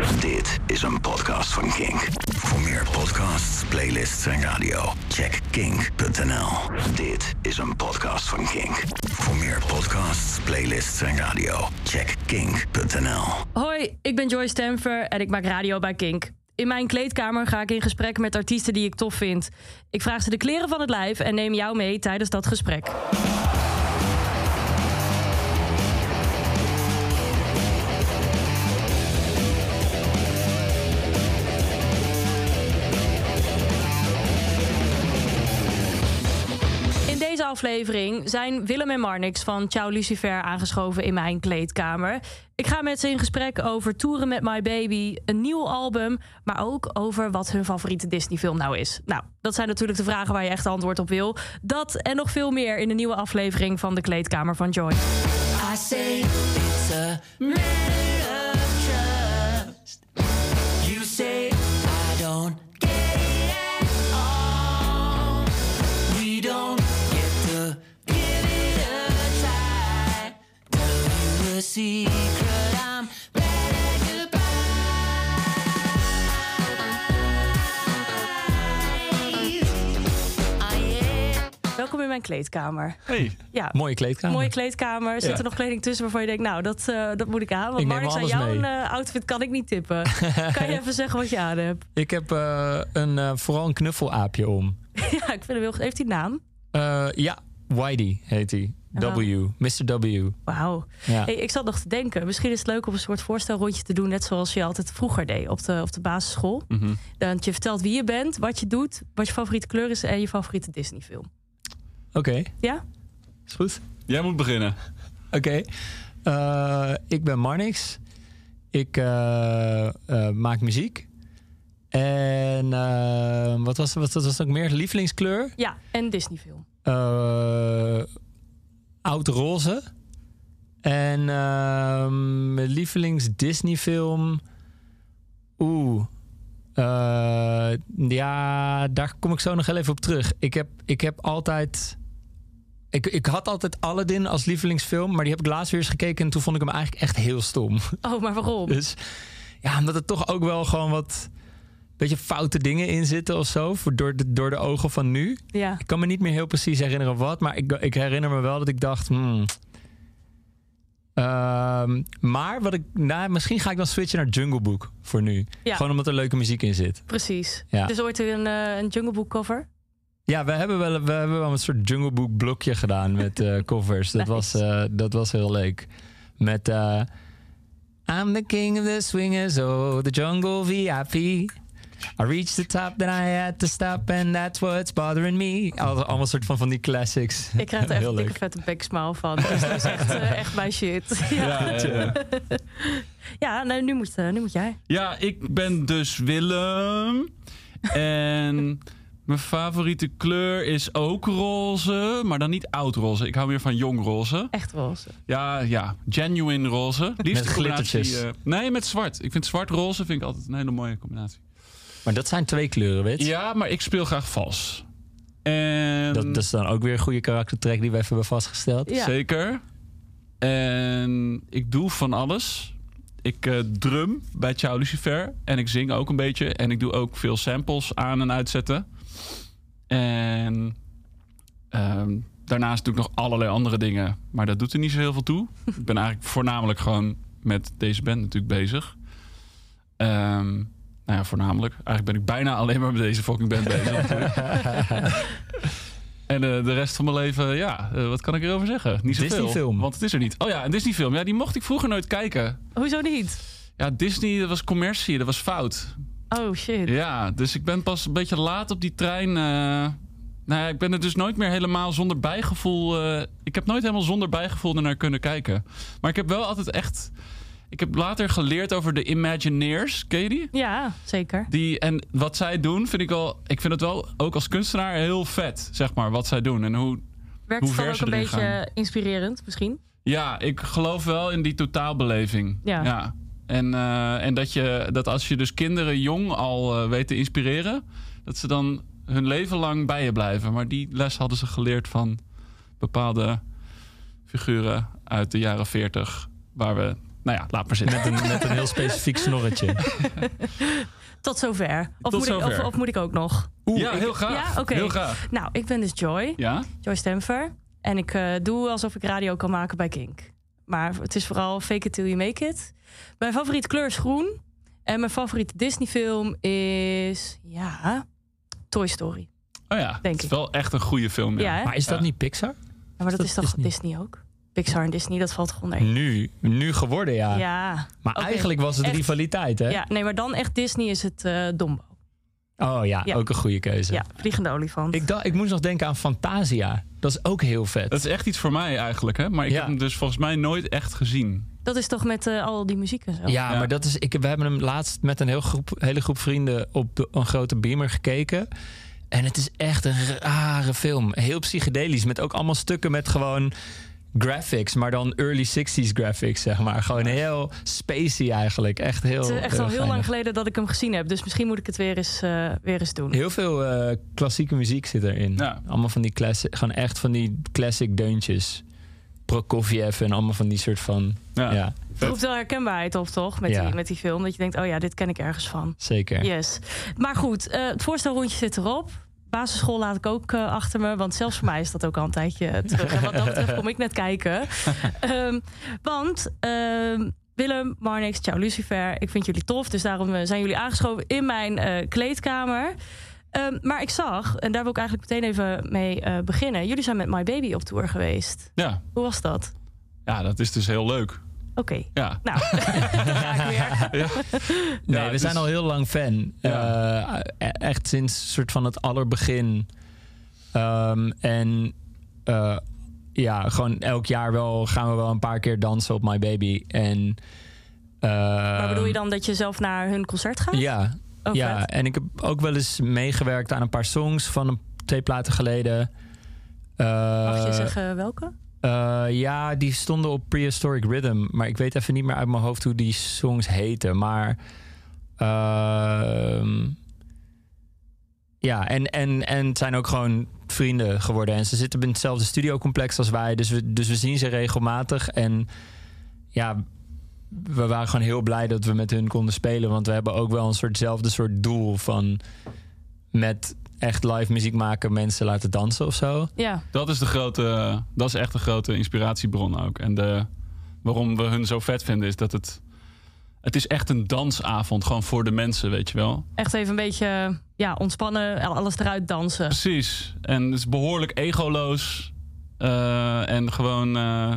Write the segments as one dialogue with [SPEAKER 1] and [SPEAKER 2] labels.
[SPEAKER 1] Dit is een podcast van Kink. Voor meer podcasts, playlists en radio, check kink.nl. Dit is een podcast van Kink. Voor meer podcasts, playlists en radio, check kink.nl.
[SPEAKER 2] Hoi, ik ben Joyce Stamfer en ik maak radio bij Kink. In mijn kleedkamer ga ik in gesprek met artiesten die ik tof vind. Ik vraag ze de kleren van het lijf en neem jou mee tijdens dat gesprek. Aflevering zijn Willem en Marnix van Ciao Lucifer aangeschoven in mijn kleedkamer. Ik ga met ze in gesprek over toeren met My Baby, een nieuw album, maar ook over wat hun favoriete Disney-film nou is. Nou, dat zijn natuurlijk de vragen waar je echt antwoord op wil. Dat en nog veel meer in de nieuwe aflevering van de kleedkamer van Joy.
[SPEAKER 3] I A secret, I'm. Ah.
[SPEAKER 2] Welkom in mijn kleedkamer.
[SPEAKER 4] Hey,
[SPEAKER 2] Ja,
[SPEAKER 4] mooie kleedkamer.
[SPEAKER 2] mooie kleedkamer. Zit
[SPEAKER 4] Ja.
[SPEAKER 2] er nog kleding tussen waarvan je denkt, nou, dat, eh, dat moet ik aan. Want
[SPEAKER 4] Ik
[SPEAKER 2] Marnix, aan jouw
[SPEAKER 4] mee.
[SPEAKER 2] eh, outfit kan ik niet tippen. kan je even zeggen wat je aan hebt?
[SPEAKER 4] Ik heb eh, een, eh, vooral een knuffelaapje om.
[SPEAKER 2] ja, ik vind hem heel goed. Heeft hij een naam?
[SPEAKER 4] Eh, ja, Whitey heet hij.
[SPEAKER 2] Oh.
[SPEAKER 4] W, Mr. W.
[SPEAKER 2] Wauw.
[SPEAKER 4] Ja.
[SPEAKER 2] Hey, ik zat nog te denken, misschien is het leuk om een soort voorstelrondje te doen, net zoals je altijd vroeger deed op de, op de basisschool.
[SPEAKER 4] Mhm.
[SPEAKER 2] Dat je vertelt wie je bent, wat je doet, wat je favoriete kleur is en je favoriete Disney-film.
[SPEAKER 4] Oké,
[SPEAKER 2] Ja?
[SPEAKER 4] is goed.
[SPEAKER 5] Jij moet beginnen.
[SPEAKER 4] Oké. Eh, ik ben Marnix. Ik eh, eh, maak muziek. En eh, wat, was, wat was ook meer? Lievelingskleur?
[SPEAKER 2] Ja, en Disney-film.
[SPEAKER 4] Eh oud roze. En ehm, mijn lievelings Disney film. Oeh. Eh, ja, daar kom ik zo nog heel even op terug. Ik heb, ik heb altijd. Ik, ik had altijd Aladdin als lievelingsfilm, maar die heb ik laatst weer eens gekeken en toen vond ik hem eigenlijk echt heel stom.
[SPEAKER 2] Oh, maar waarom?
[SPEAKER 4] Dus ja, omdat er toch ook wel gewoon wat beetje foute dingen in zitten of zo, voor, door, de, door de ogen van nu.
[SPEAKER 2] Ja.
[SPEAKER 4] Ik kan me niet meer heel precies herinneren wat, maar ik, ik herinner me wel dat ik dacht. hmm. Ehm, maar wat ik, nou, misschien ga ik dan switchen naar Jungle Book voor nu.
[SPEAKER 2] Ja.
[SPEAKER 4] Gewoon omdat er leuke muziek in zit.
[SPEAKER 2] Precies.
[SPEAKER 4] Ja.
[SPEAKER 2] Dus ooit een, eh, een Jungle Book cover?
[SPEAKER 4] Ja, we hebben wel, we hebben wel een soort Jungle Book blokje gedaan met eh, covers. Dat,
[SPEAKER 2] Nice.
[SPEAKER 4] was, eh, dat was heel leuk. Met I'm the king of the swingers, oh, the jungle VIP. I reached the top, then I had to stop, and that's what's bothering me. Al- Allemaal soort van van die classics.
[SPEAKER 2] Ik krijg er echt een dikke vette backsmile van. Dus dat is echt, eh, echt mijn shit. Ja,
[SPEAKER 5] Ja, ja,
[SPEAKER 2] nou, nu, moet, eh, nu moet jij.
[SPEAKER 5] Ja, ik ben dus Willem. En mijn favoriete kleur is ook roze. Maar dan niet oud roze. Ik hou meer van jong roze.
[SPEAKER 2] Echt roze.
[SPEAKER 5] Ja, ja. Genuine roze. Liefst
[SPEAKER 4] Met glittertjes.
[SPEAKER 5] eh, nee, met zwart. Ik vind zwart-roze vind ik altijd een hele mooie combinatie.
[SPEAKER 4] Maar dat zijn twee kleuren, weet je?
[SPEAKER 5] Ja, maar ik speel graag vals. En
[SPEAKER 4] Dat, dat is dan ook weer een goede karaktertrek die we even hebben vastgesteld.
[SPEAKER 2] Ja.
[SPEAKER 5] Zeker. En ik doe van alles. Ik eh, drum bij Ciao Lucifer. En ik zing ook een beetje. En ik doe ook veel samples aan en uitzetten. En ehm, daarnaast doe ik nog allerlei andere dingen. Maar dat doet er niet zo heel veel toe. ik ben eigenlijk voornamelijk gewoon met deze band natuurlijk bezig. Ehm, nou ja, voornamelijk. Eigenlijk ben ik bijna alleen maar met deze fucking band bezig. En eh, de rest van mijn leven, ja, eh, wat kan ik erover zeggen? Niet zoveel.
[SPEAKER 4] Disney-film.
[SPEAKER 5] Want het is er niet. Oh ja, een Disney-film. Ja, die mocht ik vroeger nooit kijken.
[SPEAKER 2] Hoezo niet?
[SPEAKER 5] Ja, Disney, dat was commercie, dat was fout.
[SPEAKER 2] Oh shit.
[SPEAKER 5] Ja, dus ik ben pas een beetje laat op die trein. eh, nou ja, ik ben er dus nooit meer helemaal zonder bijgevoel. eh, ik heb nooit helemaal zonder bijgevoel ernaar kunnen kijken. Maar ik heb wel altijd echt. Ik heb later geleerd over de Imagineers. Ken je die?
[SPEAKER 2] Ja, zeker.
[SPEAKER 5] Die, en wat zij doen, vind ik wel. Ik vind het wel ook als kunstenaar heel vet, zeg maar, wat zij doen. En hoe.
[SPEAKER 2] Werkt
[SPEAKER 5] Hoe
[SPEAKER 2] het
[SPEAKER 5] ver
[SPEAKER 2] ook een beetje
[SPEAKER 5] gaan.
[SPEAKER 2] inspirerend, misschien?
[SPEAKER 5] Ja, ik geloof wel in die totaalbeleving.
[SPEAKER 2] Ja.
[SPEAKER 5] En, eh, en dat, je, dat als je dus kinderen jong al eh, weet te inspireren, dat ze dan hun leven lang bij je blijven. Maar die les hadden ze geleerd van bepaalde figuren uit de jaren 40, waar we nou ja, laat maar zitten.
[SPEAKER 4] Met een, met een heel specifiek snorretje.
[SPEAKER 2] Tot zover. Of,
[SPEAKER 5] Tot
[SPEAKER 2] moet, Ik,
[SPEAKER 5] zover.
[SPEAKER 2] of, of moet ik ook nog?
[SPEAKER 5] ja, heel graag.
[SPEAKER 2] Ja, oké.
[SPEAKER 5] Heel graag.
[SPEAKER 2] Nou, ik ben dus Joy.
[SPEAKER 5] Ja?
[SPEAKER 2] Joy Stemfer. En ik eh, doe alsof ik radio kan maken bij Kink. Maar het is vooral fake it till you make it. Mijn favoriete kleur is groen. En mijn favoriete Disney film is... Ja... Toy Story.
[SPEAKER 5] Oh ja,
[SPEAKER 2] Denk
[SPEAKER 5] het is
[SPEAKER 2] ik.
[SPEAKER 5] wel echt een goede film. Ja.
[SPEAKER 4] Maar is dat
[SPEAKER 5] Ja.
[SPEAKER 4] niet Pixar?
[SPEAKER 2] Ja, maar dat,
[SPEAKER 4] dat
[SPEAKER 2] is toch
[SPEAKER 4] Disney?
[SPEAKER 2] Disney, ook? Pixar en Disney, dat valt onder één?
[SPEAKER 4] Nu, nu geworden, ja.
[SPEAKER 2] Ja.
[SPEAKER 4] Maar eigenlijk was het
[SPEAKER 2] Echt.
[SPEAKER 4] rivaliteit, hè?
[SPEAKER 2] ja. Nee, maar dan echt Disney is het eh Dombo.
[SPEAKER 4] Oh ja,
[SPEAKER 2] Ja.
[SPEAKER 4] ook een goede keuze.
[SPEAKER 2] Ja, vliegende olifant.
[SPEAKER 4] Ik, dacht, ik moest nog denken aan Fantasia. Dat is ook heel vet.
[SPEAKER 5] Dat is echt iets voor mij eigenlijk, hè? Maar ik
[SPEAKER 4] Ja.
[SPEAKER 5] heb hem dus volgens mij nooit echt gezien.
[SPEAKER 2] Dat is toch met eh, al die muziek en zo?
[SPEAKER 4] Ja,
[SPEAKER 5] Ja.
[SPEAKER 4] maar dat is, ik, we hebben hem laatst met een heel groep, hele groep vrienden op de, een grote beamer gekeken. En het is echt een rare film. Heel psychedelisch. Met ook allemaal stukken met gewoon graphics. Maar dan early 60s graphics, zeg maar. Gewoon heel spacey eigenlijk. Echt heel
[SPEAKER 2] Het is echt al heel
[SPEAKER 4] geinig.
[SPEAKER 2] lang geleden dat ik hem gezien heb. Dus misschien moet ik het weer eens, eh, weer eens doen.
[SPEAKER 4] Heel veel eh, klassieke muziek zit erin.
[SPEAKER 5] Ja.
[SPEAKER 4] Allemaal van die classic, gewoon echt van die classic deuntjes. Prokofjev en allemaal van die soort van.
[SPEAKER 5] Ja.
[SPEAKER 4] Ja,
[SPEAKER 2] Het roept wel herkenbaarheid op, toch? Met,
[SPEAKER 4] Ja.
[SPEAKER 2] die, met die film. Dat je denkt, oh ja, dit ken ik ergens van.
[SPEAKER 4] zeker.
[SPEAKER 2] Yes. Maar goed, eh, het voorstelrondje zit erop. Basisschool laat ik ook eh, achter me. Want zelfs voor mij is dat ook al een tijdje terug. En wat dat betreft kom ik net kijken. Ehm, want ehm, Willem, Marnix, ciao Lucifer. Ik vind jullie tof. Dus daarom eh, zijn jullie aangeschoven in mijn eh, kleedkamer. Ehm, maar ik zag, en daar wil ik eigenlijk meteen even mee eh, beginnen. Jullie zijn met My Baby op tour geweest.
[SPEAKER 5] Ja.
[SPEAKER 2] Hoe was dat?
[SPEAKER 5] ja, dat is dus heel leuk.
[SPEAKER 2] Oké,
[SPEAKER 5] Ja.
[SPEAKER 2] nou, weer.
[SPEAKER 4] Nee,
[SPEAKER 5] Ja,
[SPEAKER 4] we
[SPEAKER 5] dus-
[SPEAKER 4] zijn al heel lang fan.
[SPEAKER 5] Ja.
[SPEAKER 4] Eh, e- echt sinds soort van het allerbegin. Ehm, en eh, ja, gewoon elk jaar wel gaan we wel een paar keer dansen op My Baby. En,
[SPEAKER 2] Maar bedoel je
[SPEAKER 4] ehm,
[SPEAKER 2] dan dat je zelf naar hun concert gaat?
[SPEAKER 4] Ja,
[SPEAKER 2] Oh,
[SPEAKER 4] ja,
[SPEAKER 2] vet.
[SPEAKER 4] en ik heb ook wel eens meegewerkt aan een paar songs van een, twee platen geleden.
[SPEAKER 2] Mag je
[SPEAKER 4] Eh,
[SPEAKER 2] zeggen welke?
[SPEAKER 4] Eh, ja, die stonden op Prehistoric Rhythm. Maar ik weet even niet meer uit mijn hoofd hoe die songs heten. Maar. ehm, ja, en, en, en het zijn ook gewoon vrienden geworden. En ze zitten in hetzelfde studiocomplex als wij. Dus we, dus we zien ze regelmatig. En ja, we waren gewoon heel blij dat we met hun konden spelen. Want we hebben ook wel een soortzelfde soort doel van met echt live muziek maken, mensen laten dansen of zo.
[SPEAKER 2] Ja,
[SPEAKER 5] Dat is, de grote, dat is echt een grote inspiratiebron ook. En de, waarom we hun zo vet vinden is dat het... Het is echt een dansavond, gewoon voor de mensen, weet je wel.
[SPEAKER 2] echt even een beetje ja, ontspannen, alles eruit dansen.
[SPEAKER 5] Precies. En het is behoorlijk egoloos. Eh, en gewoon... eh,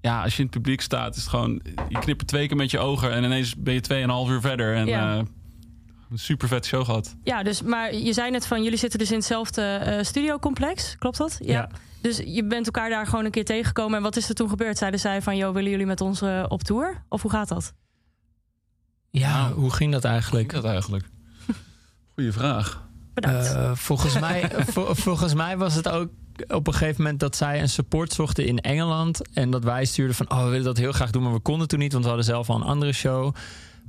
[SPEAKER 5] ja, als je in het publiek staat, is het gewoon... Je knippert twee keer met je ogen en ineens ben je tweeënhalf uur verder. En
[SPEAKER 2] Ja.
[SPEAKER 5] eh, een super vet show gehad.
[SPEAKER 2] Ja, dus, maar je zei net van jullie zitten dus in hetzelfde eh, studiocomplex, klopt dat?
[SPEAKER 4] Ja.
[SPEAKER 2] Dus je bent elkaar daar gewoon een keer tegengekomen. En wat is er toen gebeurd? Zeiden zij van, joh, willen jullie met ons eh, op tour? Of hoe gaat dat?
[SPEAKER 4] Ja,
[SPEAKER 5] Nou,
[SPEAKER 4] hoe ging dat eigenlijk?
[SPEAKER 5] dat eigenlijk? Goeie vraag.
[SPEAKER 2] Bedankt.
[SPEAKER 4] Eh, volgens, mij, vol- volgens mij was het ook op een gegeven moment dat zij een support zochten in Engeland. En dat wij stuurden van, oh, we willen dat heel graag doen, maar we konden toen niet, want we hadden zelf al een andere show.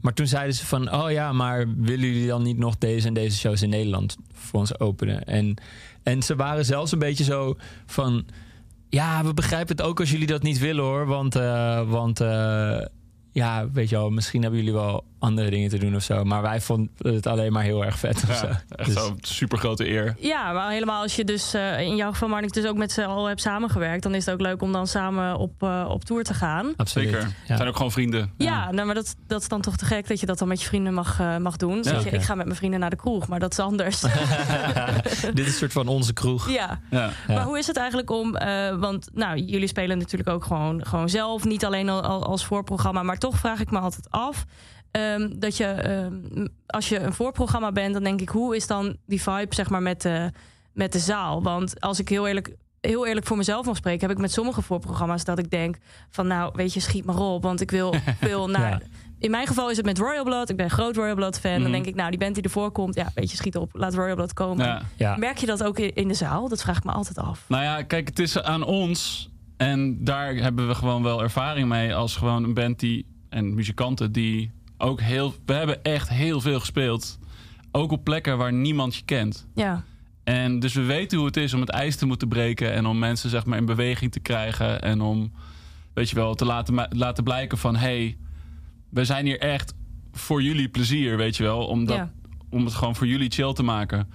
[SPEAKER 4] Maar toen zeiden ze van, oh ja, maar willen jullie dan niet nog deze en deze shows in Nederland voor ons openen? En, en ze waren zelfs een beetje zo van, ja, we begrijpen het ook als jullie dat niet willen hoor, want, eh, want eh, ja, weet je wel, misschien hebben jullie wel andere dingen te doen of zo. Maar wij vonden het alleen maar heel erg vet of zo.
[SPEAKER 5] Ja, echt
[SPEAKER 4] Dus-
[SPEAKER 5] zo'n super grote eer.
[SPEAKER 2] ja, maar helemaal als je dus eh, in jouw geval, Marnik, dus ook met ze al hebt samengewerkt... dan is het ook leuk om dan samen op, eh, op tour te gaan.
[SPEAKER 4] Absoluut.
[SPEAKER 5] Zeker.
[SPEAKER 4] Ja.
[SPEAKER 5] zijn ook gewoon vrienden.
[SPEAKER 2] Ja, nou, maar dat, dat is dan toch te gek dat je dat dan met je vrienden mag, eh, mag doen. Zeg je, ik ga met mijn vrienden naar de kroeg, maar dat is anders.
[SPEAKER 4] Dit is een soort van onze kroeg.
[SPEAKER 2] ja.
[SPEAKER 5] Ja.
[SPEAKER 4] Ja.
[SPEAKER 2] Maar hoe is het eigenlijk om, eh, want nou, jullie spelen natuurlijk ook gewoon, gewoon zelf, niet alleen al, al- als voorprogramma, maar toch vraag ik me altijd af. Ehm, dat je, ehm, als je een voorprogramma bent, dan denk ik, hoe is dan die vibe zeg maar met de, met de zaal? Want als ik heel eerlijk, heel eerlijk voor mezelf mag spreken, heb ik met sommige voorprogramma's dat ik denk van, nou, weet je, schiet maar op, want ik wil, wil naar.
[SPEAKER 4] Ja.
[SPEAKER 2] In mijn geval is het met Royal Blood. Ik ben een groot Royal Blood fan.
[SPEAKER 5] Mhm.
[SPEAKER 2] Dan denk ik, nou, die band die ervoor komt, ja, weet je, schiet op, laat Royal Blood komen.
[SPEAKER 5] Ja.
[SPEAKER 4] Ja.
[SPEAKER 2] Merk je dat ook in, in de zaal? Dat vraag ik me altijd af.
[SPEAKER 5] Nou ja, kijk, het is aan ons. En daar hebben we gewoon wel ervaring mee. Als gewoon een band die. En muzikanten die ook heel. We hebben echt heel veel gespeeld. Ook op plekken waar niemand je kent.
[SPEAKER 2] Ja.
[SPEAKER 5] En dus we weten hoe het is om het ijs te moeten breken. En om mensen zeg maar in beweging te krijgen. En om Weet je wel, te laten, laten blijken van... hey, we zijn hier echt voor jullie plezier, weet je wel. Om, dat,
[SPEAKER 2] Ja.
[SPEAKER 5] om het gewoon voor jullie chill te maken.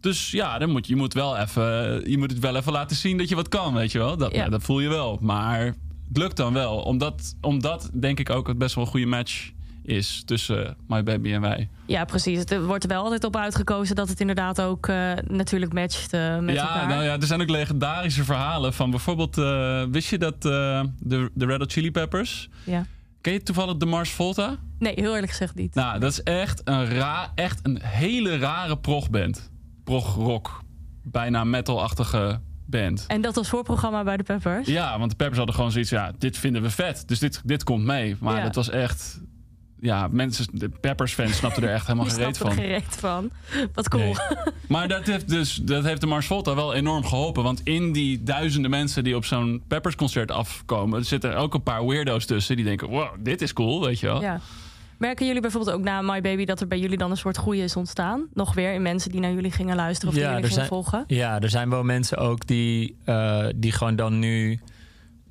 [SPEAKER 5] Dus ja, dan moet, je moet wel even, je moet het wel even laten zien dat je wat kan, weet je wel. Dat,
[SPEAKER 2] Ja.
[SPEAKER 5] ja, dat voel je wel. Maar het lukt dan wel. Omdat, omdat denk ik ook het best wel een goede match is tussen eh, My Baby en wij.
[SPEAKER 2] Ja, precies. Het er wordt er wel altijd op uitgekozen dat het inderdaad ook eh, natuurlijk matcht eh, met
[SPEAKER 5] ja,
[SPEAKER 2] elkaar.
[SPEAKER 5] nou ja, er zijn ook legendarische verhalen van bijvoorbeeld... eh, wist je dat eh, de, de Red Hot Chili Peppers...
[SPEAKER 2] Ja.
[SPEAKER 5] Ken je toevallig de Mars Volta?
[SPEAKER 2] Nee, heel eerlijk gezegd niet.
[SPEAKER 5] Nou, dat is echt een, ra echt een hele rare progband. Prog-rock. Bijna metal-achtige band.
[SPEAKER 2] En dat als voorprogramma bij de Peppers?
[SPEAKER 5] Ja, want de Peppers hadden gewoon zoiets... Ja, dit vinden we vet. Dus dit, dit komt mee. Maar
[SPEAKER 2] Ja.
[SPEAKER 5] dat was echt... Ja, mensen, de Peppers-fans snapten er echt helemaal gereed
[SPEAKER 2] er
[SPEAKER 5] van.
[SPEAKER 2] gereed van. Wat cool.
[SPEAKER 4] Nee.
[SPEAKER 5] Maar dat heeft, dus, dat heeft de Mars Volta wel enorm geholpen. Want in die duizenden mensen die op zo'n Peppers-concert afkomen... zitten er ook een paar weirdo's tussen die denken... wow, dit is cool, weet je wel.
[SPEAKER 2] Ja. Merken jullie bijvoorbeeld ook na My Baby dat er bij jullie dan een soort groei is ontstaan? Nog weer in mensen die naar jullie gingen luisteren of die jullie gingen
[SPEAKER 4] zijn-
[SPEAKER 2] volgen?
[SPEAKER 4] Ja, er zijn wel mensen ook die, eh, die gewoon dan nu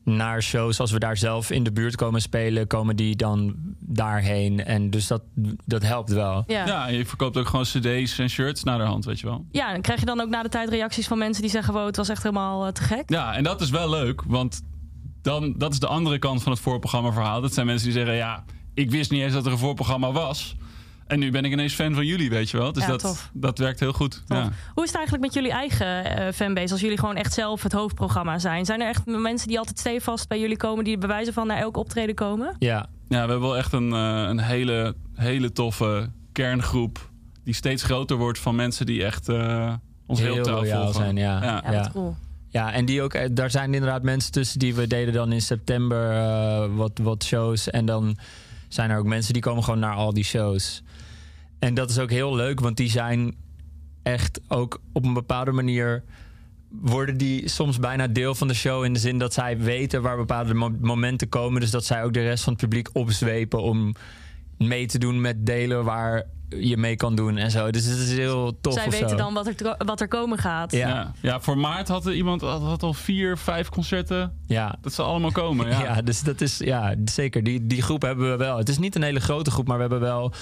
[SPEAKER 4] naar shows, als we daar zelf in de buurt komen spelen, komen die dan daarheen. En dus dat, dat helpt wel.
[SPEAKER 2] Ja.
[SPEAKER 5] Ja, je verkoopt ook gewoon cd's en shirts naar de hand, weet je wel.
[SPEAKER 2] ja, en krijg je dan ook na de tijd reacties van mensen die zeggen: wow, het was echt helemaal eh, te gek?
[SPEAKER 5] Ja, en dat is wel leuk, want dan, dat is de andere kant van het voorprogramma verhaal. Dat zijn mensen die zeggen, ja, ik wist niet eens dat er een voorprogramma was. En nu ben ik ineens fan van jullie, weet je wel. Dus
[SPEAKER 2] Ja,
[SPEAKER 5] dat,
[SPEAKER 2] tof.
[SPEAKER 5] dat werkt heel goed.
[SPEAKER 2] Tof.
[SPEAKER 5] Ja.
[SPEAKER 2] Hoe is het eigenlijk met jullie eigen eh, fanbase als jullie gewoon echt zelf het hoofdprogramma zijn? Zijn er echt mensen die altijd stevast bij jullie komen, die bewijzen van naar elk optreden komen?
[SPEAKER 4] Ja,
[SPEAKER 5] ja, we hebben wel echt een, eh, een hele, hele toffe kerngroep... die steeds groter wordt van mensen die echt eh, ons heel,
[SPEAKER 4] heel
[SPEAKER 5] trouw
[SPEAKER 4] loyaal
[SPEAKER 5] volgen.
[SPEAKER 4] zijn. Ja.
[SPEAKER 5] Ja.
[SPEAKER 2] Ja, cool.
[SPEAKER 4] Ja, en die ook, eh, daar zijn inderdaad mensen tussen die we deden dan in september eh, wat, wat shows. En dan zijn er ook mensen die komen gewoon naar al die shows. En dat is ook heel leuk, want die zijn echt ook op een bepaalde manier. Worden die soms bijna deel van de show in de zin dat zij weten waar bepaalde mo- momenten komen. Dus dat zij ook de rest van het publiek opzwepen om mee te doen met delen waar je mee kan doen en zo. Dus het is heel tof.
[SPEAKER 2] Zij weten
[SPEAKER 4] zo.
[SPEAKER 2] dan wat er, wat er komen gaat.
[SPEAKER 4] Ja.
[SPEAKER 5] Ja. Ja, voor maart had er iemand had, had al vier, vijf concerten.
[SPEAKER 4] Ja,
[SPEAKER 5] Dat zal allemaal komen. Ja.
[SPEAKER 4] Ja, dus dat is ja, zeker. Die, die groep hebben we wel. Het is niet een hele grote groep, maar we hebben wel.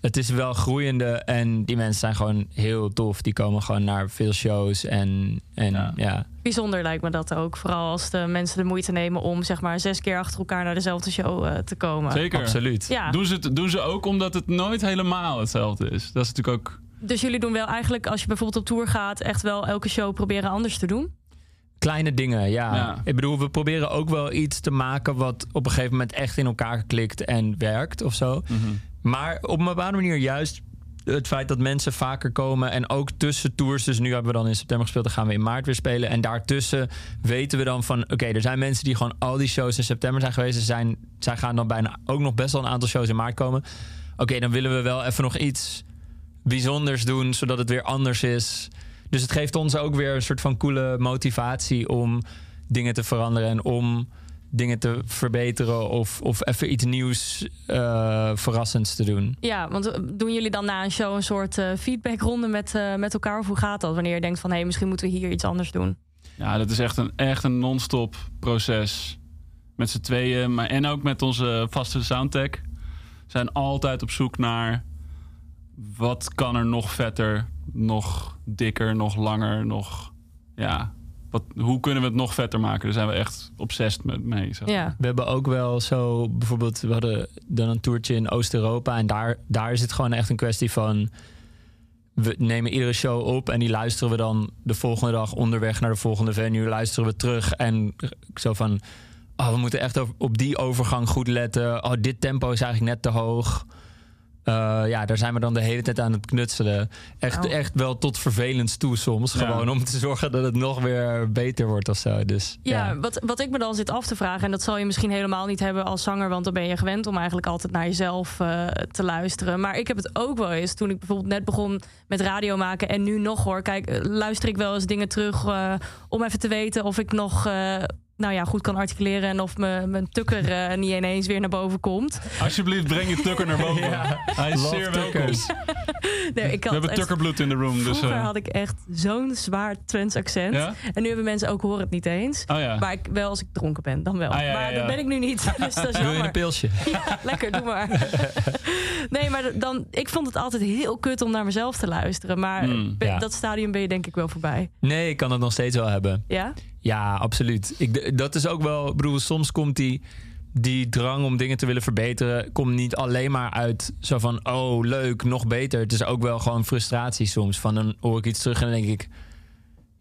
[SPEAKER 4] Het is wel groeiende en die mensen zijn gewoon heel tof. Die komen gewoon naar veel shows en, en
[SPEAKER 5] Ja.
[SPEAKER 4] ja.
[SPEAKER 2] Bijzonder lijkt me dat ook. Vooral als de mensen de moeite nemen om zeg maar zes keer achter elkaar naar dezelfde show eh, te komen.
[SPEAKER 5] Zeker.
[SPEAKER 4] absoluut.
[SPEAKER 2] Ja,
[SPEAKER 5] Doen ze, het, doen ze ook omdat het nooit helemaal hetzelfde is. Dat is natuurlijk ook...
[SPEAKER 2] dus jullie doen wel eigenlijk als je bijvoorbeeld op tour gaat, echt wel elke show proberen anders te doen.
[SPEAKER 4] Kleine dingen, ja.
[SPEAKER 5] Ja.
[SPEAKER 4] Ik bedoel, we proberen ook wel iets te maken wat op een gegeven moment echt in elkaar klikt en werkt of zo. Maar op een bepaalde manier juist het feit dat mensen vaker komen en ook tussen tours, dus nu hebben we dan in september gespeeld, dan gaan we in maart weer spelen. En daartussen weten we dan van, oké, er zijn mensen die gewoon al die shows in september zijn geweest. Ze zijn, zij gaan dan bijna ook nog best wel een aantal shows in maart komen. Oké, dan willen we wel even nog iets bijzonders doen, zodat het weer anders is. Dus het geeft ons ook weer een soort van coole motivatie om dingen te veranderen en om dingen te verbeteren of, of even iets nieuws eh, verrassends te doen.
[SPEAKER 2] Ja, want eh, doen jullie dan na een show een soort eh, feedbackronde met, eh, met elkaar? Of hoe gaat dat? Wanneer je denkt van hé, hey, misschien moeten we hier iets anders doen.
[SPEAKER 5] Ja, dat is echt een, echt een non-stop proces. Met z'n tweeën, maar en ook met onze vaste soundtech. zijn altijd op zoek naar... wat kan er nog vetter, nog dikker, nog langer, nog... Ja, wat, hoe kunnen we het nog vetter maken? Daar zijn we echt obsessed met mee. Zeg.
[SPEAKER 2] Ja,
[SPEAKER 4] We hebben ook wel zo, bijvoorbeeld, we hadden dan een toertje in Oost-Europa. En daar, daar is het gewoon echt een kwestie van. We nemen iedere show op en die luisteren we dan de volgende dag onderweg naar de volgende venue. Luisteren we terug en zo van. Oh, we moeten echt op- op die overgang goed letten. Oh, dit tempo is eigenlijk net te hoog. Eh, ja, daar zijn we dan de hele tijd aan het knutselen. Echt,
[SPEAKER 2] Oh.
[SPEAKER 4] echt wel tot vervelend toe soms.
[SPEAKER 5] Ja.
[SPEAKER 4] Gewoon om te zorgen dat het nog weer beter wordt of zo. Dus,
[SPEAKER 2] ja, Wat, wat ik me dan zit af te vragen, en dat zal je misschien helemaal niet hebben als zanger, want dan ben je gewend om eigenlijk altijd naar jezelf eh, te luisteren. Maar ik heb het ook wel eens toen ik bijvoorbeeld net begon met radio maken en nu nog hoor. Kijk, eh, luister ik wel eens dingen terug eh, om even te weten of ik nog. eh, nou ja, goed kan articuleren en of mijn mijn tukker eh, niet ineens weer naar boven komt.
[SPEAKER 5] Alsjeblieft, breng je tukker naar boven. Hij is
[SPEAKER 4] Love
[SPEAKER 5] zeer welkom.
[SPEAKER 2] Nee, ik
[SPEAKER 5] We hebben tukkerbloed in de room. Dus,
[SPEAKER 2] Vroeger
[SPEAKER 5] eh,
[SPEAKER 2] had ik echt zo'n zwaar Twents accent.
[SPEAKER 5] Ja?
[SPEAKER 2] En nu hebben mensen ook horen het niet eens.
[SPEAKER 5] Oh ja.
[SPEAKER 2] Maar ik, wel als ik dronken ben, dan wel.
[SPEAKER 5] Ah, ja, ja,
[SPEAKER 2] maar
[SPEAKER 5] ja.
[SPEAKER 2] dat ben ik nu niet. Dus dat is
[SPEAKER 4] Wil je een pilsje?
[SPEAKER 2] Ja, lekker, doe maar. nee, maar dan, ik vond het altijd heel kut om naar mezelf te luisteren. Maar
[SPEAKER 5] Hmm,
[SPEAKER 2] ben-
[SPEAKER 4] ja.
[SPEAKER 2] dat stadium ben je denk ik wel voorbij.
[SPEAKER 4] Nee, ik kan het nog steeds wel hebben.
[SPEAKER 2] Ja?
[SPEAKER 4] Ja, absoluut. Ik, dat is ook wel, bedoel, soms komt die, die drang om dingen te willen verbeteren, komt niet alleen maar uit zo van, oh leuk, nog beter. Het is ook wel gewoon frustratie soms. Van dan hoor ik iets terug en dan denk ik,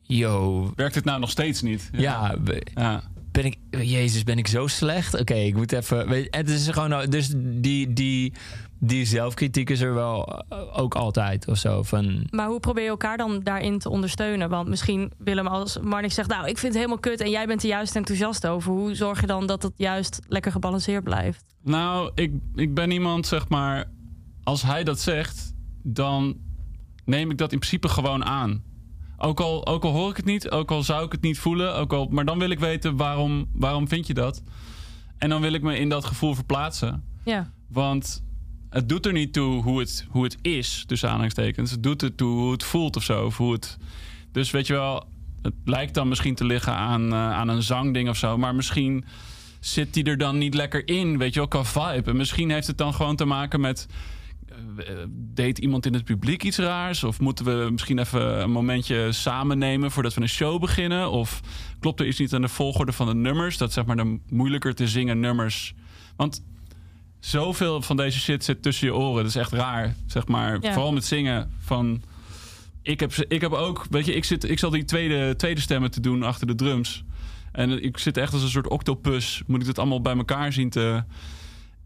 [SPEAKER 4] yo,
[SPEAKER 5] Werkt het nou nog steeds niet?
[SPEAKER 4] ja,
[SPEAKER 5] Ja.
[SPEAKER 4] ben ik, Jezus, ben ik zo slecht? Oké, ik moet even. Weet, het is gewoon, dus die, die, die zelfkritiek is er wel eh, ook altijd of zo. Van,
[SPEAKER 2] Maar hoe probeer je elkaar dan daarin te ondersteunen? Want misschien Willem, als Marnik zegt, nou, ik vind het helemaal kut en jij bent er juist enthousiast over. Hoe zorg je dan dat het juist lekker gebalanceerd blijft?
[SPEAKER 5] Nou, ik, ik ben iemand, zeg maar... Als hij dat zegt, dan neem ik dat in principe gewoon aan. Ook al, ook al hoor ik het niet, ook al zou ik het niet voelen... Ook al, maar dan wil ik weten, waarom, waarom vind je dat? En dan wil ik me in dat gevoel verplaatsen.
[SPEAKER 2] Ja,
[SPEAKER 5] Want het doet er niet toe hoe het, hoe het is, tussen aanhalingstekens. Het doet er toe hoe het voelt of zo. Hoe het... Dus weet je wel, het lijkt dan misschien te liggen aan, eh, aan een zangding of zo. Maar misschien zit die er dan niet lekker in, weet je wel, qua vibe. En misschien heeft het dan gewoon te maken met... eh, Deed iemand in het publiek iets raars? Of moeten we misschien even een momentje samen nemen voordat we een show beginnen? Of klopt er iets niet aan de volgorde van de nummers? Dat zeg maar de moeilijker te zingen nummers. Want zoveel van deze shit zit tussen je oren. Dat is echt raar, zeg maar.
[SPEAKER 2] Ja.
[SPEAKER 5] Vooral met zingen van... Ik heb, ik heb ook, weet je, ik, zit, ik zal die tweede, tweede stemmen te doen achter de drums. En ik zit echt als een soort octopus. Moet ik het allemaal bij elkaar zien te...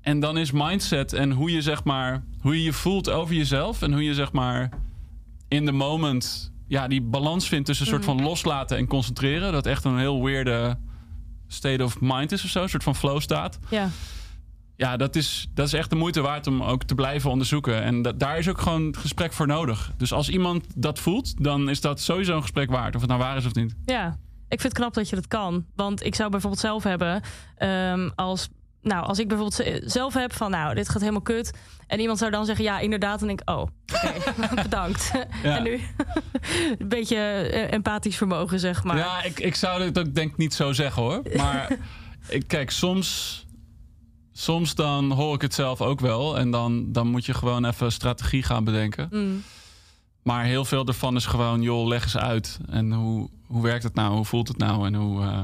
[SPEAKER 5] En dan is mindset en hoe je zeg maar... Hoe je je voelt over jezelf. En hoe je zeg maar in the moment... Ja, die balans vindt tussen een soort van loslaten en concentreren. Dat echt een heel weirde state of mind is of zo. Een soort van flow staat
[SPEAKER 2] ja.
[SPEAKER 5] Ja, dat is, dat is echt de moeite waard om ook te blijven onderzoeken. En da- daar is ook gewoon het gesprek voor nodig. Dus als iemand dat voelt, dan is dat sowieso een gesprek waard. Of het nou waar is of niet.
[SPEAKER 2] Ja, ik vind het knap dat je dat kan. Want ik zou bijvoorbeeld zelf hebben, ehm, als, nou, als ik bijvoorbeeld zelf heb van, nou, dit gaat helemaal kut. En iemand zou dan zeggen, ja, inderdaad. Dan denk ik, oh, oké, bedankt. En nu een beetje eh, empathisch vermogen, zeg maar.
[SPEAKER 5] Ja, ik, ik zou dit ook denk ik niet zo zeggen hoor. Maar ik, kijk, soms, soms dan hoor ik het zelf ook wel. En dan, dan moet je gewoon even strategie gaan bedenken.
[SPEAKER 2] Mm,
[SPEAKER 5] Maar heel veel ervan is gewoon, joh, leg eens uit. En hoe, hoe werkt het nou? Hoe voelt het nou? En hoe, eh,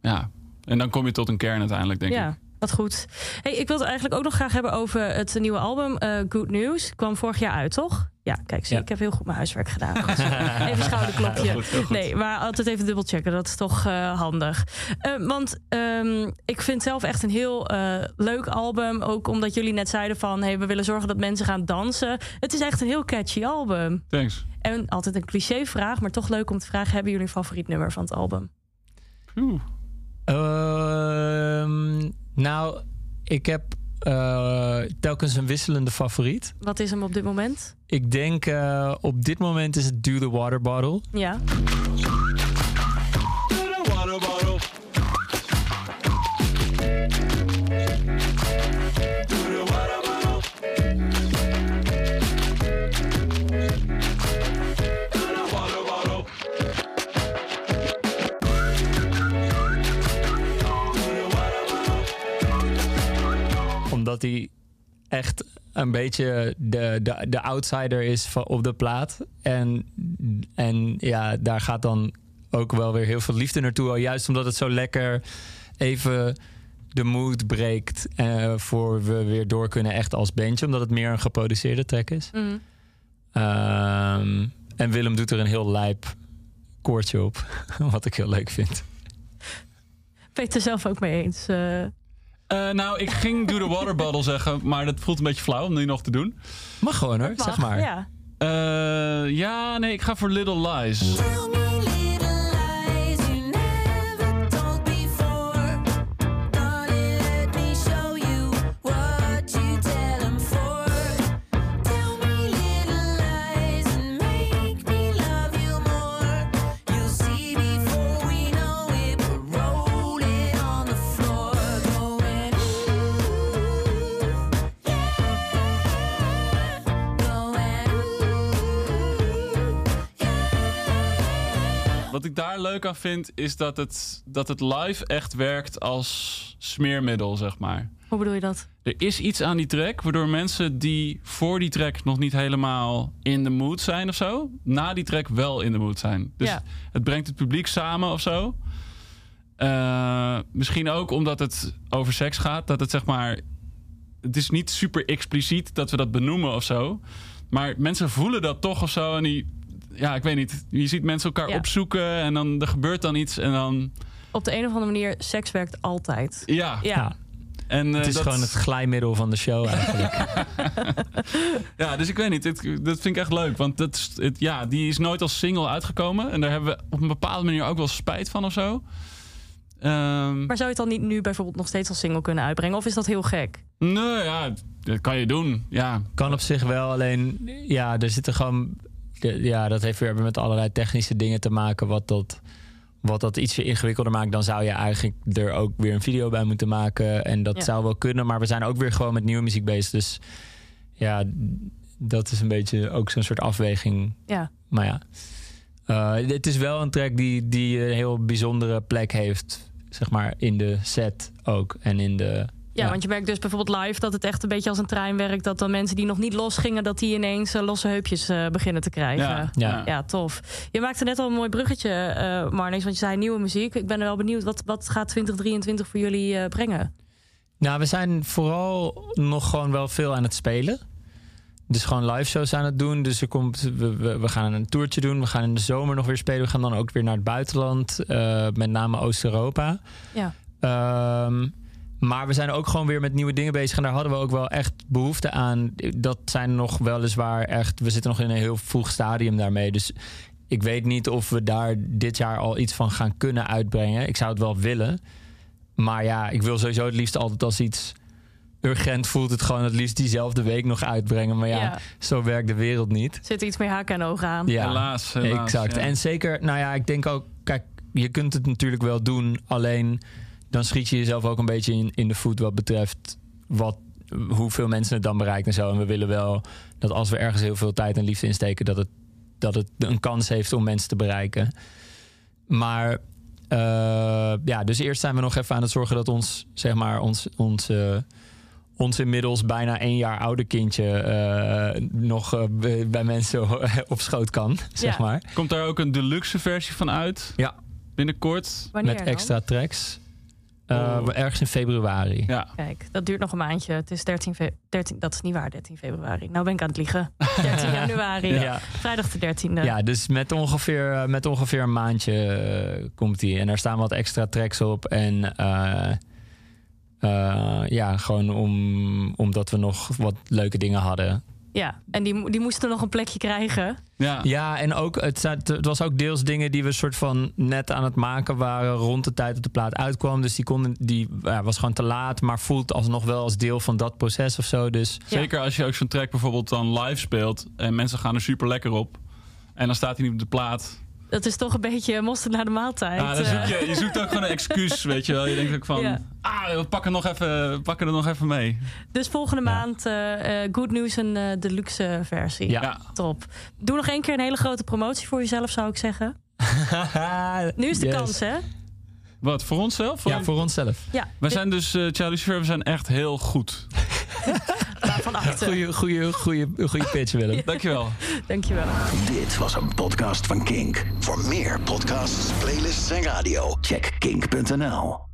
[SPEAKER 5] ja. En dan kom je tot een kern uiteindelijk, denk ik.
[SPEAKER 2] ja. Wat goed. Hey, ik wil het eigenlijk ook nog graag hebben over het nieuwe album eh, Good News. Kwam vorig jaar uit, toch? Ja, kijk, zie,
[SPEAKER 4] Ja.
[SPEAKER 2] ik heb heel goed mijn huiswerk gedaan. Goed zo. Even schouderklopje.
[SPEAKER 5] Heel goed, heel goed.
[SPEAKER 2] Nee, maar altijd even dubbel checken. Dat is toch eh, handig. Eh, want ehm, ik vind zelf echt een heel eh, leuk album. Ook omdat jullie net zeiden van... Hey, we willen zorgen dat mensen gaan dansen. Het is echt een heel catchy album.
[SPEAKER 5] Thanks.
[SPEAKER 2] En altijd een cliché vraag, maar toch leuk om te vragen... hebben jullie een favoriet nummer van het album?
[SPEAKER 5] Oeh.
[SPEAKER 4] Ehm, nou, ik heb eh, telkens een wisselende favoriet.
[SPEAKER 2] Wat is hem op dit moment?
[SPEAKER 4] Ik denk eh, op dit moment is het Do the Water Bottle.
[SPEAKER 2] Ja.
[SPEAKER 4] Omdat hij echt een beetje de, de, de outsider is van, op de plaat. En, en ja, daar gaat dan ook wel weer heel veel liefde naartoe. Al Juist omdat het zo lekker even de mood breekt. eh, voor we weer door kunnen echt als bandje. Omdat het meer een geproduceerde track is.
[SPEAKER 2] Mhm.
[SPEAKER 4] Ehm, en Willem doet er een heel lijp koortje op. Wat ik heel leuk vind.
[SPEAKER 2] Ben je het er zelf ook mee eens? eh?
[SPEAKER 5] Eh, nou, ik ging Do the Water Bottle zeggen, maar dat voelt een beetje flauw om die nog te doen.
[SPEAKER 4] Mag gewoon hoor,
[SPEAKER 2] Mag,
[SPEAKER 4] zeg maar.
[SPEAKER 2] Ja.
[SPEAKER 5] Eh, ja, nee, ik ga voor Little Lies. Ik daar leuk aan vind, is dat het, dat het live echt werkt als smeermiddel, zeg maar.
[SPEAKER 2] Hoe bedoel je dat?
[SPEAKER 5] Er is iets aan die track waardoor mensen die voor die track nog niet helemaal in de mood zijn of zo, na die track wel in de mood zijn. Dus
[SPEAKER 2] Ja.
[SPEAKER 5] het brengt het publiek samen of zo. Eh, misschien ook omdat het over seks gaat, dat het zeg maar. Het is niet super expliciet dat we dat benoemen of zo. Maar mensen voelen dat toch of zo. En die, ja, ik weet niet. Je ziet mensen elkaar
[SPEAKER 2] Ja.
[SPEAKER 5] opzoeken en dan er gebeurt dan iets. En dan.
[SPEAKER 2] Op de een of andere manier, seks werkt altijd.
[SPEAKER 5] Ja.
[SPEAKER 2] Ja,
[SPEAKER 4] Ja.
[SPEAKER 5] En, eh,
[SPEAKER 4] Het is
[SPEAKER 5] dat-
[SPEAKER 4] gewoon het glijmiddel van de show eigenlijk.
[SPEAKER 5] Ja, dus ik weet niet. Het- dat vind ik echt leuk. Want dat, is- het, ja, die is nooit als single uitgekomen. En daar hebben we op een bepaalde manier ook wel spijt van of zo. Ehm,
[SPEAKER 2] maar zou je het dan niet nu bijvoorbeeld nog steeds als single kunnen uitbrengen? Of is dat heel gek?
[SPEAKER 5] nee, ja, dat kan je doen. Ja,
[SPEAKER 4] kan op zich wel, alleen ja, er zitten gewoon. Ja, dat heeft weer met allerlei technische dingen te maken. Wat dat, wat dat ietsje ingewikkelder maakt. Dan zou je eigenlijk er ook weer een video bij moeten maken. En dat
[SPEAKER 2] Ja.
[SPEAKER 4] zou wel kunnen. Maar we zijn ook weer gewoon met nieuwe muziek bezig. Dus ja, dat is een beetje ook zo'n soort afweging.
[SPEAKER 2] Ja,
[SPEAKER 4] Maar ja, eh, het is wel een track die, die een heel bijzondere plek heeft. Zeg maar in de set ook. En in de.
[SPEAKER 2] Ja, want je merkt dus bijvoorbeeld live dat het echt een beetje als een trein werkt. Dat dan mensen die nog niet los gingen, dat die ineens eh, losse heupjes eh, beginnen te krijgen.
[SPEAKER 5] ja,
[SPEAKER 4] Ja.
[SPEAKER 2] Ja, tof. Je maakte net al een mooi bruggetje, eh Marnix, want je zei nieuwe muziek. Ik ben er wel benieuwd, wat, wat gaat 2023 voor jullie eh, brengen?
[SPEAKER 4] Nou, we zijn vooral nog gewoon wel veel aan het spelen. Dus gewoon live shows aan het doen. Dus er komt, we, we, we gaan een toertje doen. We gaan in de zomer nog weer spelen. We gaan dan ook weer naar het buitenland. eh, met name Oost-Europa.
[SPEAKER 2] Ja.
[SPEAKER 4] Ehm, maar we zijn ook gewoon weer met nieuwe dingen bezig. En daar hadden we ook wel echt behoefte aan. Dat zijn nog weliswaar echt... We zitten nog in een heel vroeg stadium daarmee. Dus ik weet niet of we daar dit jaar al iets van gaan kunnen uitbrengen. Ik zou het wel willen. Maar ja, ik wil sowieso het liefst altijd als iets urgent voelt het gewoon het liefst diezelfde week nog uitbrengen. Maar ja,
[SPEAKER 2] Ja.
[SPEAKER 4] zo werkt de wereld niet.
[SPEAKER 2] Zit iets meer haken en ogen aan?
[SPEAKER 4] Ja,
[SPEAKER 5] helaas. helaas
[SPEAKER 4] exact.
[SPEAKER 5] ja.
[SPEAKER 4] En zeker, nou ja, ik denk ook, kijk, je kunt het natuurlijk wel doen. Alleen dan schiet je jezelf ook een beetje in, in de voet wat betreft wat, hoeveel mensen het dan bereikt en zo. En we willen wel dat als we ergens heel veel tijd en liefde insteken, dat het, dat het een kans heeft om mensen te bereiken. Maar eh, ja, dus eerst zijn we nog even aan het zorgen dat ons, zeg maar, ons, ons, ons inmiddels bijna één jaar oude kindje eh, nog eh, bij mensen op schoot kan, zeg maar.
[SPEAKER 5] Komt daar ook een deluxe versie van uit?
[SPEAKER 4] Ja.
[SPEAKER 5] Binnenkort?
[SPEAKER 2] Wanneer
[SPEAKER 4] Met
[SPEAKER 2] dan?
[SPEAKER 4] extra tracks. Eh,
[SPEAKER 5] Oh.
[SPEAKER 4] Ergens in februari.
[SPEAKER 5] Ja.
[SPEAKER 2] Kijk, dat duurt nog een maandje. Het is 13, fe- 13 dat is niet waar, 13 februari. Nou ben ik aan het liegen. 13 januari.
[SPEAKER 4] Ja.
[SPEAKER 2] Vrijdag de 13e.
[SPEAKER 4] Ja, dus met ongeveer, eh, met ongeveer een maandje eh, komt die. En daar staan wat extra tracks op. En eh, eh, ja, gewoon om, omdat we nog wat leuke dingen hadden.
[SPEAKER 2] Ja, en die, die moesten nog een plekje krijgen.
[SPEAKER 5] Ja.
[SPEAKER 4] Ja, en ook, het, het was ook deels dingen die we soort van net aan het maken waren rond de tijd dat de plaat uitkwam. Dus die, konden, die ja, was gewoon te laat, maar voelt alsnog wel als deel van dat proces of zo. Dus
[SPEAKER 5] Zeker als je ook zo'n track bijvoorbeeld dan live speelt en mensen gaan er super lekker op. En dan staat hij niet op de plaat.
[SPEAKER 2] Dat is toch een beetje mosterd naar de maaltijd.
[SPEAKER 5] Ja, dan
[SPEAKER 2] eh.
[SPEAKER 5] zoek je, je zoekt ook gewoon een excuus, weet je wel. Je denkt ook van,
[SPEAKER 2] Ja.
[SPEAKER 5] ah, we pakken, nog even, we pakken er nog even mee.
[SPEAKER 2] Dus volgende maand eh, eh, Good News een eh, deluxe versie.
[SPEAKER 5] Ja.
[SPEAKER 2] Top. Doe nog één keer een hele grote promotie voor jezelf, zou ik zeggen. Nu is de
[SPEAKER 4] Yes.
[SPEAKER 2] kans, hè?
[SPEAKER 5] Wat, voor onszelf?
[SPEAKER 4] Ja, voor onszelf.
[SPEAKER 2] Ja,
[SPEAKER 5] Wij zijn dus, eh Charlie Lucifer, we zijn echt heel goed.
[SPEAKER 2] waarvan achter.
[SPEAKER 4] Goeie, goeie, goeie, goeie pitch, Willem.
[SPEAKER 5] Dankjewel.
[SPEAKER 2] Dankjewel.
[SPEAKER 1] Dit was een podcast van Kink. Voor meer podcasts, playlists en radio, check kink.nl.